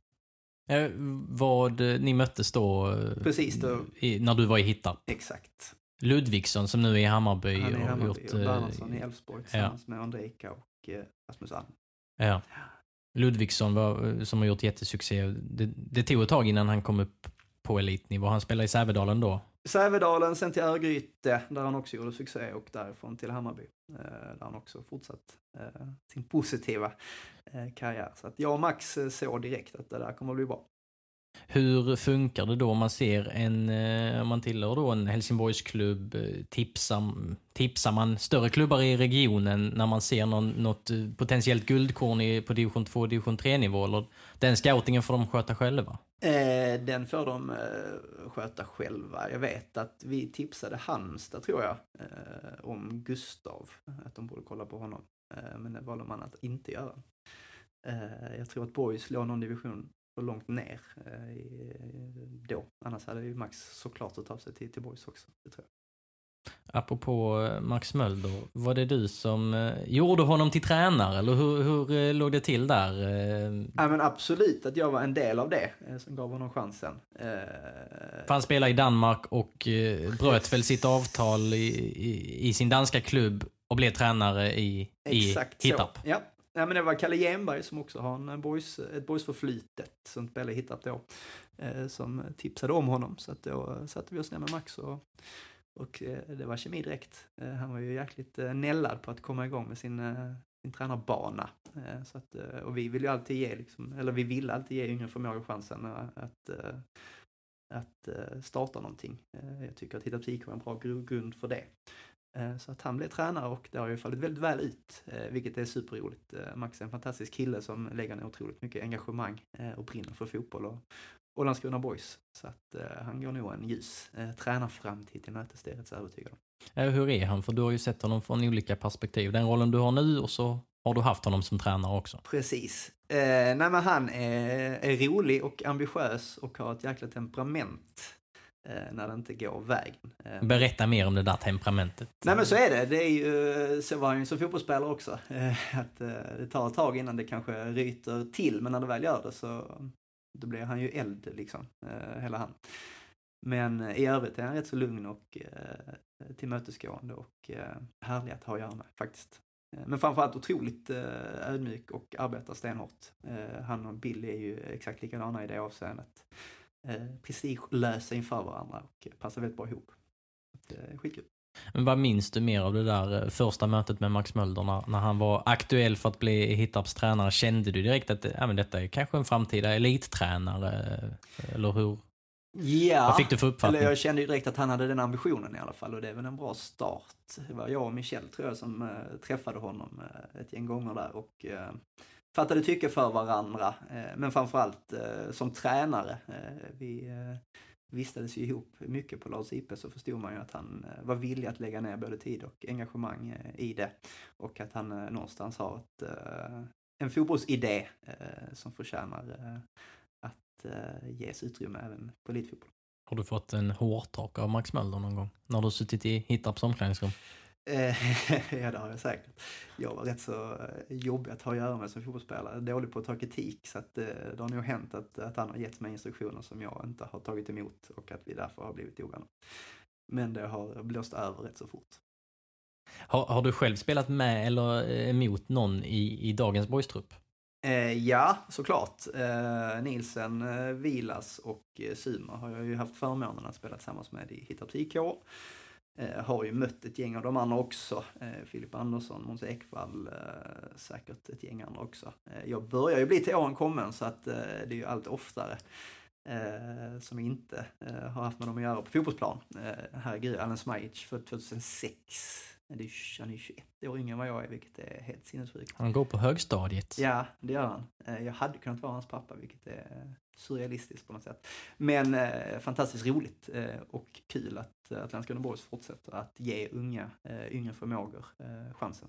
Eh, vad ni möttes då? Eh, Precis då. I, när du var i Hittarp? Exakt. Ludvigsson som nu är i Hammarby. Han är i Hammarby och, gjort, och Bernhardsson i Elfsborg tillsammans ja. med Andrejka och eh, Rasmus Alm. Ja. Ludvigsson var, som har gjort jättesuccé. Det, det tog ett tag innan han kom upp på elitnivå. Han spelade i Sävedalen då. Sävedalen, sen till Örgryte där han också gjorde succé och därifrån till Hammarby eh, där han också fortsatt eh, sin positiva eh, karriär. Så att jag och Max såg direkt att det där kommer att bli bra. Hur funkar det då om man ser en, eh, om man tillhör då en Helsingborgsklubb, eh, tipsar, tipsar man större klubbar i regionen när man ser någon, något eh, potentiellt guldkorn i, på division 2 och division 3 nivå? Eller den scoutingen får de sköta själva? Eh, den får de eh, sköta själva. Jag vet att vi tipsade Halmstad, tror jag, eh, om Gustav. Att de borde kolla på honom. Eh, men det valde man att inte göra. Jag tror att Boys låg någon division för långt ner eh, då. Annars hade ju Max såklart tagit av sig till, till Boys också. Det tror jag. Apropå eh, Max Mölder, var det du som eh, gjorde honom till tränare eller hur, hur eh, låg det till där? Ja men absolut att jag var en del av det som gav honom chansen. För han spelade i Danmark och bröt väl sitt avtal i, i, i, sin danska klubb och blev tränare i, Exakt i Hittarp. Ja. Nej men det var Kalle Genberg som också har en eh, boys, eh, ett boysförflutet som Pelle hittat då. Eh, som tipsade om honom. Så att då satte vi oss ner med Max och och eh, det var kemi direkt. Eh, han var ju jäkligt eh, nällad på att komma igång med sin, sin tränarbana. Så att, och vi vill ju alltid ge, liksom, eller vi vill alltid ge yngre förmågor chansen att, att starta någonting. Jag tycker att Hitta Psyk var en bra grund för det. Så att han blev tränare och det har ju fallit väldigt väl ut, vilket är superroligt. Max är en fantastisk kille som lägger ner otroligt mycket engagemang och brinner för fotboll och, och Landskrona Boys. Så att eh, han går nog en ljus eh, tränarframtid till mötes, det är jag rätt så övertygad om. hur är han? För du har ju sett honom från olika perspektiv. Den rollen du har nu och så har du haft honom som tränare också. Precis. Eh, nej men han är, är rolig och ambitiös och har ett jäkla temperament eh, när det inte går vägen. Eh, Berätta mer om det där temperamentet. Nej men så är det. det är ju, så var han ju som fotbollsspelare också. [laughs] Eh, att det tar ett tag innan det kanske ryter till, men när det väl gör det så, då blir han ju eld liksom, eh, hela han. Men i övrigt är han rätt så lugn och eh, tillmötesgående och eh, härlig att ha att göra med faktiskt. Eh, men framförallt otroligt eh, ödmjuk och arbetar stenhårt. Eh, han och Billy är ju exakt likadana i det avseendet. Eh, prestigelösa inför varandra och passar väldigt bra ihop. Det är skitkul. Men vad minns du mer av det där eh, första mötet med Max Mölder när, när han var aktuell för att bli Hittarps tränare? Kände du direkt att ja, men detta är kanske en framtida elittränare? Eller hur? Ja, Vad fick du för uppfattning? eller jag kände ju direkt att han hade den ambitionen i alla fall och det är väl en bra start. Det var jag och Michel tror jag som äh, träffade honom äh, ett gäng gånger där och äh, fattade tycke för varandra. Eh, men framförallt eh, som tränare. Eh, vi vistades ju ihop mycket på Lars IP så förstod man ju att han var villig att lägga ner både tid och engagemang i det. Och att han någonstans har ett, en fotbollsidé som förtjänar att ges utrymme även på elitfotboll. Har du fått en hårtak av Max Möller någon gång? När du suttit i Hittarps omklädningsrum? [laughs] ja, det har jag säkert. Jag var rätt så jobbig att ha att göra med som fotbollsspelare. Dålig på att ta kritik, så att, det har nog hänt att, att han har gett mig instruktioner som jag inte har tagit emot och att vi därför har blivit ovänner. Men det har blåst över rätt så fort. Har, har du själv spelat med eller emot någon i, i dagens boystrupp? Eh, ja, såklart. Eh, Nielsen, eh, Vilas och eh, Suma har jag ju haft förmånen att spela tillsammans med i Hittarps IK. Eh, har ju mött ett gäng av de andra också. Eh, Filip Andersson, Måns Ekvall, eh, säkert ett gäng andra också. Eh, jag börjar ju bli till åren kommen så att eh, det är ju allt oftare eh, som inte har haft med dem att göra på fotbollsplan. Eh, herregud, Alan Smajic född 2006 han är 21 år yngre än vad jag är, vilket är helt sinnessjukt. Han går på högstadiet. Ja, det gör han. Jag hade kunnat vara hans pappa, vilket är surrealistiskt på något sätt. Men eh, fantastiskt roligt eh, och kul att, Landskrona Boys fortsätter att ge unga, eh, yngre förmågor eh, chansen.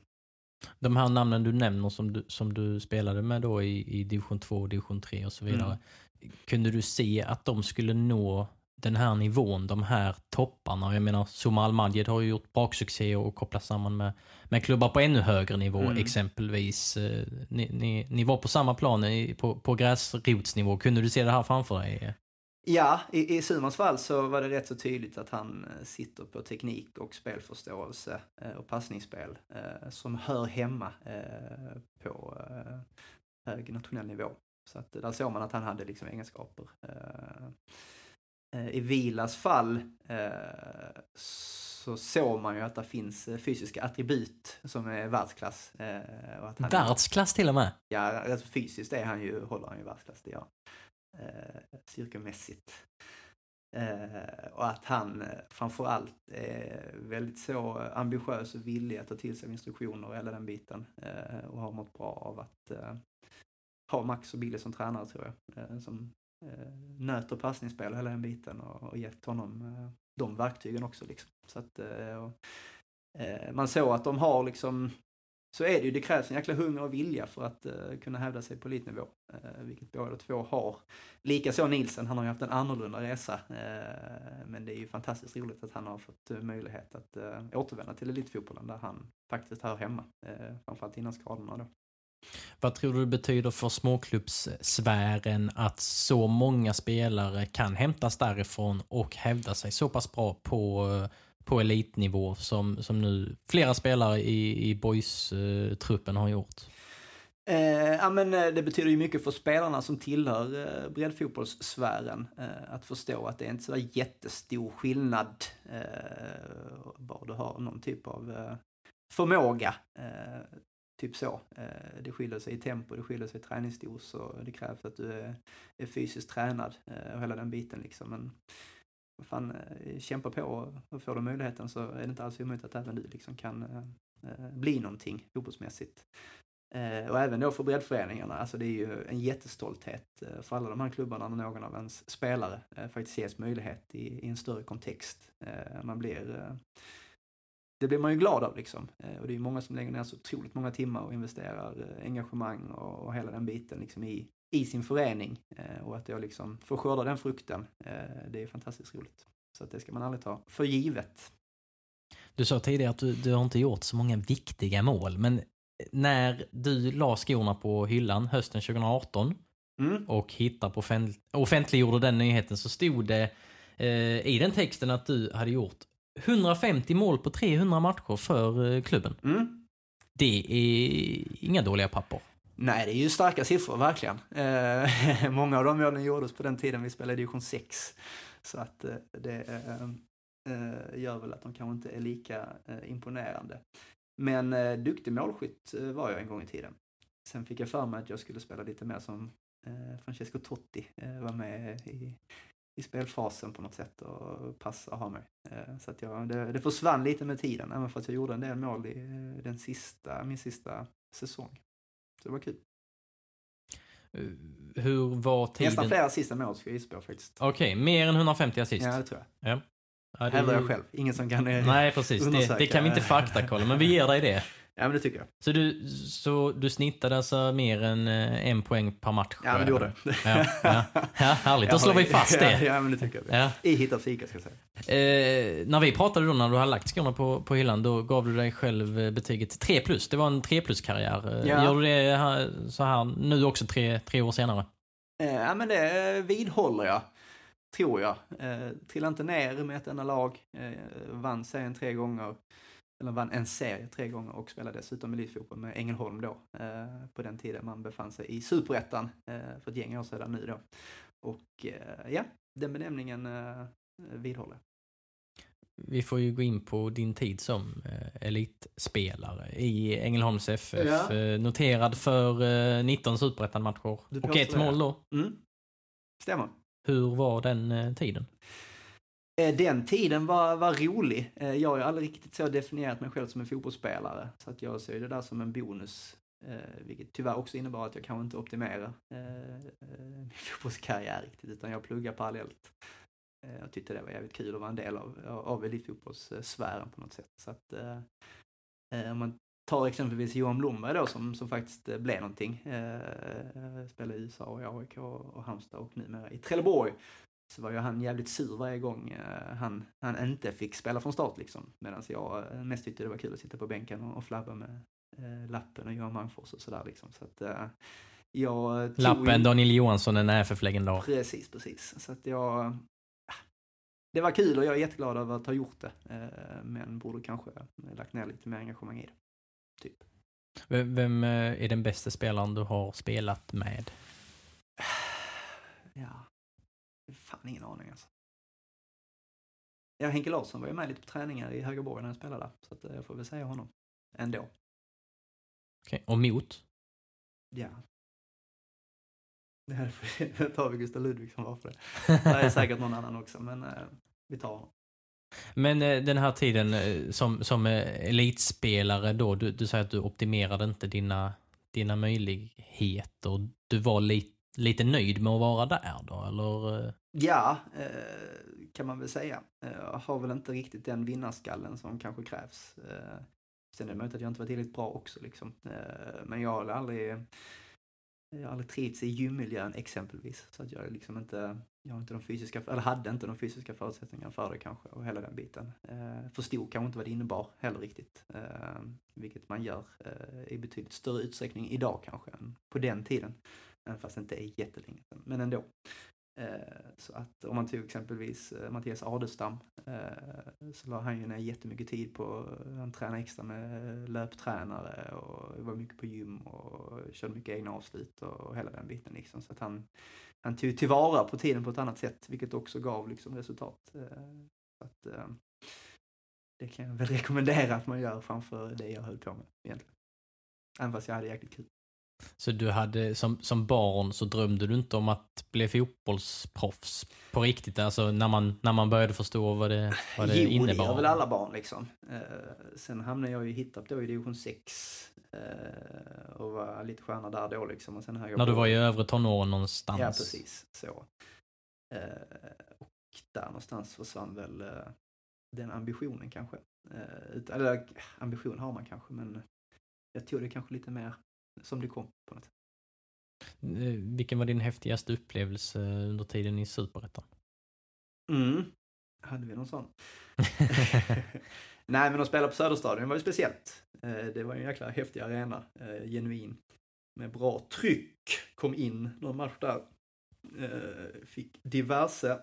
De här namnen du nämner som du, som du spelade med då i, i division 2, division 3 och så vidare. Mm. Kunde du se att de skulle nå den här nivån, de här topparna. Jag menar, Zuma Al-Majed har ju gjort braksuccé och kopplat samman med, med klubbar på ännu högre nivå, mm. exempelvis. Eh, ni, ni, ni, var på samma plan på, på gräsrotsnivå. Kunde du se det här framför dig? Ja, i, i Sumans fall så var det rätt så tydligt att han eh, sitter på teknik och spelförståelse eh, och passningsspel som hör hemma på hög nationell nivå. Så att där såg man att han hade liksom egenskaper i Vilas fall eh, så såg man ju att det finns eh, fysiska attribut som är världsklass. Och att han världsklass till och med? Ja, alltså fysiskt är han ju, håller han ju världsklass, det gör Styrkemässigt. och att han framförallt är väldigt så ambitiös och villig att ta till sig instruktioner och hela den biten. och har mått bra av att ha Max och Billy som tränare tror jag. som eh, Eh, nöt och passningsspel hela den biten och, och gett honom eh, de verktygen också. Liksom. Så att, eh, och, eh, man såg att de har liksom, så är det ju, det krävs en jäkla hunger och vilja för att uh, kunna hävda sig på elitnivå. Uh, vilket båda två har. Likaså Nielsen, han har ju haft en annorlunda resa. Uh, men det är ju fantastiskt roligt att han har fått möjlighet att återvända till elitfotbollen där han faktiskt hör hemma. framförallt innan skadorna då. Vad tror du det betyder för småklubbssfären att så många spelare kan hämtas därifrån och hävda sig så pass bra på, på elitnivå som, som nu flera spelare i, i boys-truppen har gjort? Eh, ja, men eh, det betyder ju mycket för spelarna som tillhör eh, breddfotbollssfären eh, att förstå att det är inte så jättestor skillnad eh, bara du har någon typ av eh, förmåga. Eh, Typ så. Eh, det skiljer sig i tempo, det skiljer sig i träningsdos och det krävs att du är, fysiskt tränad eh, och hela den biten liksom. Men fan, eh, kämpa på och får du möjligheten så är det inte alls omöjligt att även du liksom kan bli någonting fotbollsmässigt. Och även då för breddföreningarna, alltså det är ju en jättestolthet för alla de här klubbarna när någon av ens spelare faktiskt ges möjlighet i, i en större kontext. Man blir det blir man ju glad av liksom. Eh, och det är många som lägger ner så otroligt många timmar och investerar eh, engagemang och, och hela den biten liksom i, i sin förening. Eh, och att jag liksom får skörda den frukten, det är fantastiskt roligt. Så att det ska man aldrig ta för givet. Du sa tidigare att du, du har inte gjort så många viktiga mål, men när du la skorna på hyllan hösten 2018 mm. och hittade på offentliggjorde den nyheten så stod det eh, i den texten att du hade gjort 150 mål på 300 matcher för eh, klubben. Mm. Det är inga dåliga papper. Nej, det är ju starka siffror, verkligen. Eh, [laughs] många av de målen gjordes på den tiden vi spelade i division 6. Så att eh, det eh, eh, gör väl att de kanske inte är lika eh, imponerande. Men eh, duktig målskytt var jag en gång i tiden. Sen fick jag för mig att jag skulle spela lite mer som Francesco Totti, var med i i spelfasen på något sätt och passa att ha mig. Eh, så att jag, det, det försvann lite med tiden, även fast jag gjorde en del mål i eh, den sista, min sista säsong. Så det var kul. Eh, Hur var tiden? Nästan fler assist än mål ska jag gissa på faktiskt. Okej, mer än 150 assist? Ja, det tror jag. Ja. Ja, det- Hävdar jag själv. Ingen som kan Nej, precis. Det, det kan vi inte faktakolla, men vi ger dig det. Ja, men det tycker jag. Så du, så du snittade alltså mer än eh, en poäng per match? Ja, men det gjorde Ja, jag. ja. ja härligt. Då slår vi fast Ja, det. ja men det tycker jag. Ja. I Hitta Fika ska jag säga. Eh, när vi pratade då, när du hade lagt skorna på, på hyllan, då gav du dig själv eh, betyget 3 plus. Det var en 3 plus-karriär. Eh, Ja. Gör du det här, så här nu också tre, tre år senare? Eh, Ja, men det vidhåller jag. Tror jag. Eh, trillade inte ner med ett enda lag. Eh, vann serien tre gånger. Eller vann en serie tre gånger och spelade dessutom elitfotboll med Ängelholm då. Eh, på den tiden man befann sig i superettan. Eh, för ett gäng år sedan nu då. Och eh, ja, den benämningen eh, vidhåller. Vi får ju gå in på din tid som eh, elitspelare i Ängelholms FF. Ja. Eh, noterad för eh, 19 superettan-matcher och ett mål då. Mm. Stämmer. Hur var den eh, tiden? Eh, den tiden var, var rolig. Eh, jag har ju aldrig riktigt så definierat mig själv som en fotbollsspelare. Så att jag ser det där som en bonus. Eh, vilket tyvärr också innebar att jag kanske inte optimerade min [laughs] fotbollskarriär riktigt. Utan jag pluggade parallellt. Jag tyckte det var jävligt kul att vara en del av, av elitfotbollssfären på något sätt. Så att, eh, om man tar exempelvis Johan Blomberg då som, som faktiskt blev någonting. Eh, spelade i USA och i AIK och och Halmstad och numera i Trelleborg så var ju han jävligt sur varje gång eh, han, han inte fick spela från start liksom. Medan jag eh, mest tyckte det var kul att sitta på bänken och, och flabba med eh, Lappen och Johan Malmfors och sådär liksom. Så att eh, jag Lappen, Daniel Johansson, en FF-legendar. Precis, precis. Så att jag... ah, Det var kul och jag är jätteglad över att ha gjort det. eh, Men borde kanske lagt ner lite mer engagemang i det. Typ. Vem, vem eh, är den bästa spelaren du har spelat med? Ja, fan ingen aning alltså. Ja, Henke Larsson var ju med lite på träningar i Högerborg när jag spelade där. Så att eh, jag får väl säga honom. Ändå. Okej, Och mot? Ja. Det här [laughs] tar vi Gustav Ludvigsson var för det. [laughs] Det är säkert någon annan också, men eh, vi tar honom. Men eh, den här tiden eh, som, som elitspelare då, du, du säger att du optimerade inte dina, dina möjligheter. Du var li, lite nöjd med att vara där då, eller? Ja, eh, kan man väl säga. Jag har väl inte riktigt den vinnarskallen som kanske krävs. Eh, sen är det möjligt att jag inte var tillräckligt bra också liksom. Men jag har aldrig, jag har aldrig trivts i gymmiljön exempelvis. Så att jag liksom inte, jag har inte de fysiska, eller hade inte de fysiska förutsättningarna för det kanske och hela den biten. Förstod kanske inte vad det innebar heller riktigt. Vilket man gör i betydligt större utsträckning idag kanske än på den tiden. Även fast det inte är jättelänge sedan, men ändå. Eh, så att om man tog exempelvis eh, Mattias Adelstam eh, så la han ju ner jättemycket tid på, han tränade extra med löptränare och var mycket på gym och körde mycket egna avslut och hela den biten liksom. Så att han, han tog tillvara på tiden på ett annat sätt vilket också gav liksom resultat. Så att, det kan jag väl [laughs] rekommendera att man gör framför det jag höll på med egentligen. Även fast jag hade jäkligt kul. Så du hade, som, som barn så drömde du inte om att bli fotbollsproffs på riktigt? Alltså när man, när man började förstå vad det, vad det jo, innebar? det gör väl alla barn liksom. Eh, sen hamnade jag ju i Hittarp då i division 6 eh, och var lite stjärna där då liksom. Och sen jag När du var i övre tonåren någonstans? Ja, precis. Så. Eh, och där någonstans försvann väl eh, den ambitionen kanske. Eh, eller ambition har man kanske, men jag tog det kanske lite mer som det kom på något sätt. Eh, Vilken var din häftigaste upplevelse under tiden i Superettan? Mm. Hade vi någon sån? [laughs] Nej, men att spela på Söderstadion var ju speciellt. Eh, Det var ju en jäkla häftig arena, eh, genuin. Med bra tryck. Kom in någon match där. Fick diverse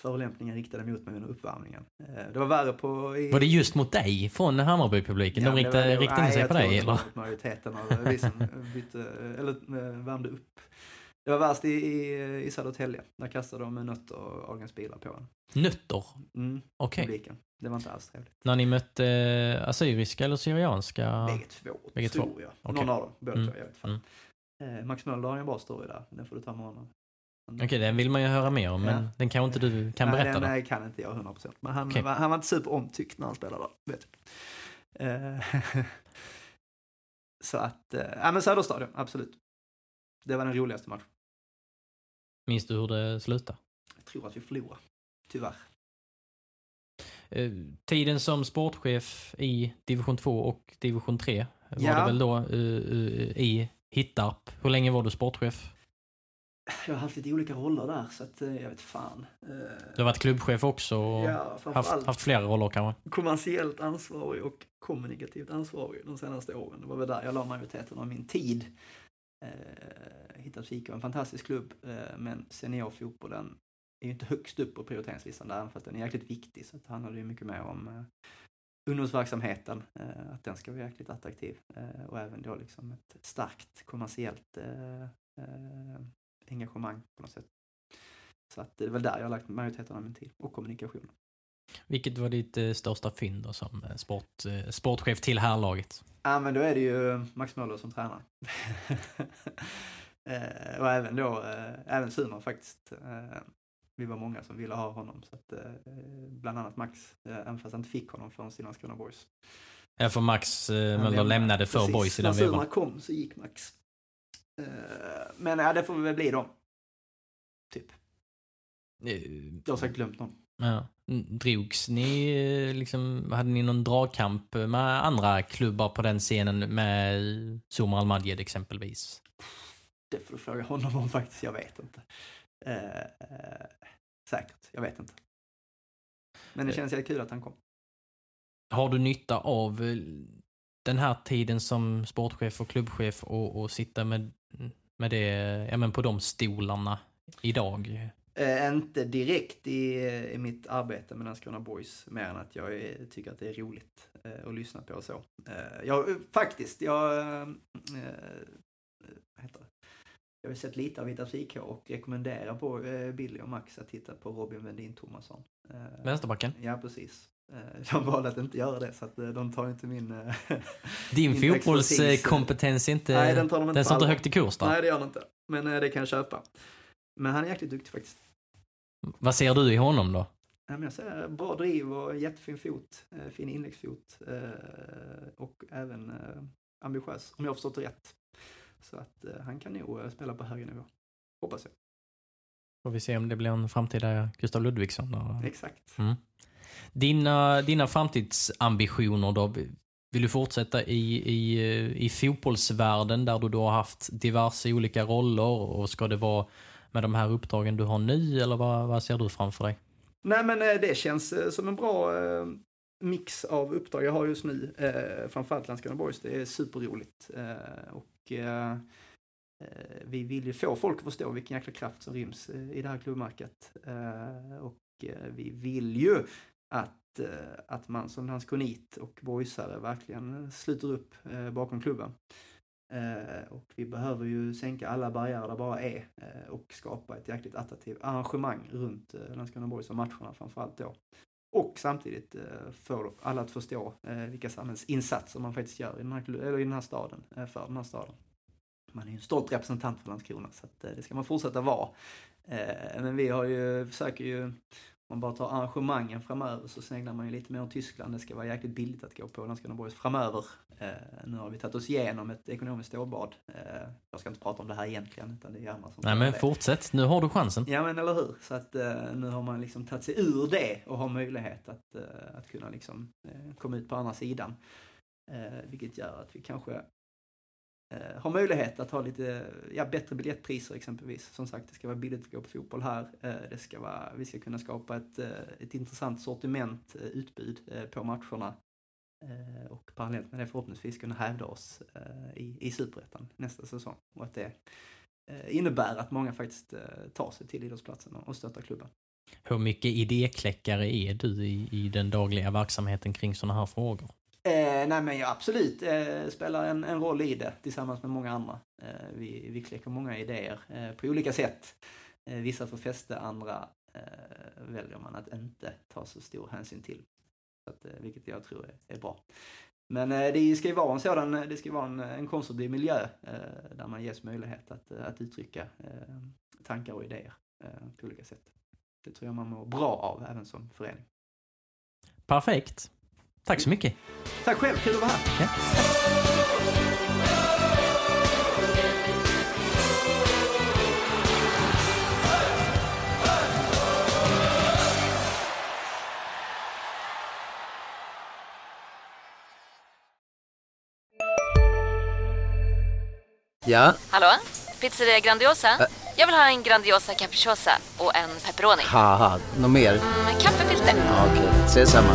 förolämpningar riktade mot mig under uppvärmningen. Eh, Det var värre på... I... Var det just mot dig från Hammarby-publiken? Ja, De det riktade, var det- riktade nej, sig jag på dig? det Eller? Majoriteten av vi som [laughs] bytte, eller eh, värmde upp. Det var värst i, i, i Södertälje. Där kastade de nötter och Ahlgrens bilar på en. Nötter? Mm, Okej. publiken. Det var inte alls trevligt. När ni mötte eh, assyriska eller syrianska? Bägge två, Bägge två. tror jag. Okej. Någon av dem, båda Mm, två, jag vet fan. Eh, Max Möller har en bra story där, den får du ta med honom. Okej, okay, den vill man ju höra mer om, men ja. den kanske inte du kan nej, berätta? Nej, kan inte jag 100%. Men han, okay. var, han var inte superomtyckt när han spelade vet jag. [laughs] så att, ja men Söderstadion, absolut. Det var den roligaste matchen. Minns du hur det slutade? Jag tror att vi förlorade, tyvärr. Eh, tiden som sportchef i division 2 och division 3 var ja. det väl då i Hittarp. Hur länge var du sportchef? Jag har haft lite olika roller där, så att jag vet fan. Du har varit klubbchef också och ja, haft, haft flera roller kanske? Kommersiellt ansvarig och kommunikativt ansvarig de senaste åren. Det var väl där jag la majoriteten av min tid. Eh, Hittarps IK var en fantastisk klubb, eh, men seniorfotbollen är ju inte högst upp på prioriteringslistan där, fast den är jäkligt viktig. Så det handlar ju mycket mer om eh, ungdomsverksamheten, eh, att den ska vara jäkligt attraktiv. Eh, och även då liksom ett starkt kommersiellt eh, eh, engagemang på något sätt. Så att det är väl där jag har lagt majoriteten av min tid, och kommunikation. Vilket var ditt eh, största fynd då som sport, sportchef till herrlaget? Ja men då är det ju Max Möller som tränar. [laughs] och även då, även Simon faktiskt vi var många som ville ha honom. Så att, eh, bland annat Max, eh, även fast han inte fick honom från sina Landskrona Boys. Ja, för Max eh, Möller lämnade för Boys i den vevan. När kom så gick Max. Eh, men ja, det får vi väl bli då. Typ. Jag har säkert glömt någon. Ja. Drogs ni, liksom, hade ni någon dragkamp med andra klubbar på den scenen med Zumar Al-Madjed exempelvis? Det får du fråga honom om faktiskt, jag vet inte. Eh, eh, säkert, jag vet inte. Men det eh. känns jäkligt kul att han kom. Har du nytta av den här tiden som sportchef och klubbchef och, och sitta med, med det, ja men på de stolarna idag? Eh, inte direkt i, i mitt arbete med Landskrona Boys, mer än att jag är, tycker att det är roligt eh, att lyssna på och så. Eh, jag, faktiskt, jag heter det? Jag har sett lite av Vittas IK och rekommenderar på eh, Billy och Max att titta på Robin Wendin Thomasson. Eh, Vänsterbacken? Ja, precis. Eh, de valde att inte göra det så att de tar inte min [laughs] Din min fotbollskompetens inte, Nej, den, tar de inte den står inte högt i kurs då? Nej, det gör den inte. Men det kan jag köpa. Men han är jäkligt duktig faktiskt. Vad ser du i honom då? jag ser bra driv och jättefin fot, fin inläggsfot och även ambitiös, om jag har förstått det rätt. Så att eh, han kan nog eh, spela på högre nivå. Hoppas jag. Får vi se om det blir en framtida Gustav Ludvigsson. Och... Exakt. Mm. Dina, dina framtidsambitioner då? Vill du fortsätta i, i, i fotbollsvärlden där du då har haft diverse olika roller och ska det vara med de här uppdragen du har nu eller vad, vad ser du framför dig? Nej men eh, det känns eh, som en bra eh, mix av uppdrag jag har just nu. framförallt Landskrona Boys, det är superroligt. och Eh, vi vill ju få folk att förstå vilken jäkla kraft som ryms i det här klubbmärket. och vi vill ju att, eh, att man som landskonit och boysare verkligen sluter upp eh, bakom klubben. Eh, och vi behöver ju sänka alla barriärer där bara är och skapa ett jäkligt attraktivt arrangemang runt Landskrona Boys och matcherna framförallt då. Och samtidigt få alla att förstå vilka samhällsinsatser man faktiskt gör i den här, eller i den här staden, för den här staden man är ju en stolt representant för Landskrona så att, det ska man fortsätta vara. Men vi har ju, försöker ju, man bara tar arrangemangen framöver så sneglar man ju lite mer åt Tyskland. Det ska vara jäkligt billigt att gå på Landskrona Boys framöver. Eh, nu har vi tagit oss igenom ett ekonomiskt stålbad. Jag ska inte prata om det här egentligen utan det är andra som Nej men det. fortsätt, nu har du chansen. Ja men eller hur. Så att nu har man liksom tagit sig ur det och har möjlighet att, att kunna liksom komma ut på andra sidan. Vilket gör att vi kanske eh, har möjlighet att ha lite ja, bättre biljettpriser exempelvis. Som sagt, det ska vara billigt att gå på fotboll här. Eh, det ska vara, vi ska kunna skapa ett, eh, ett intressant sortiment, eh, utbud eh, på matcherna. Eh, och parallellt med det förhoppningsvis kunna hävda oss eh, i, i superettan nästa säsong. Och att det eh, innebär att många faktiskt eh, tar sig till idrottsplatsen och stöttar klubben. Hur mycket idékläckare är du i, i den dagliga verksamheten kring sådana här frågor? Eh, nej men jag absolut eh, spelar en, en roll i det tillsammans med många andra. Eh, vi, vi kläcker många idéer eh, på olika sätt. Eh, vissa får fäste, andra eh, väljer man att inte ta så stor hänsyn till. Så att, eh, vilket jag tror är, är bra. Men eh, det ska ju vara en sådan, det ska vara en, en konstruktiv miljö eh, där man ges möjlighet att, eh, att uttrycka tankar och idéer eh, på olika sätt. Det tror jag man mår bra av även som förening. Perfekt. Tack så mycket. Tack själv, kul att vara här. Ja. Ja, Hallå? Pizzeria Grandiosa? Jag vill ha en Grandiosa capriciosa och en pepperoni. något mer? Med kaffefilter. Ja, Okej, ses samma.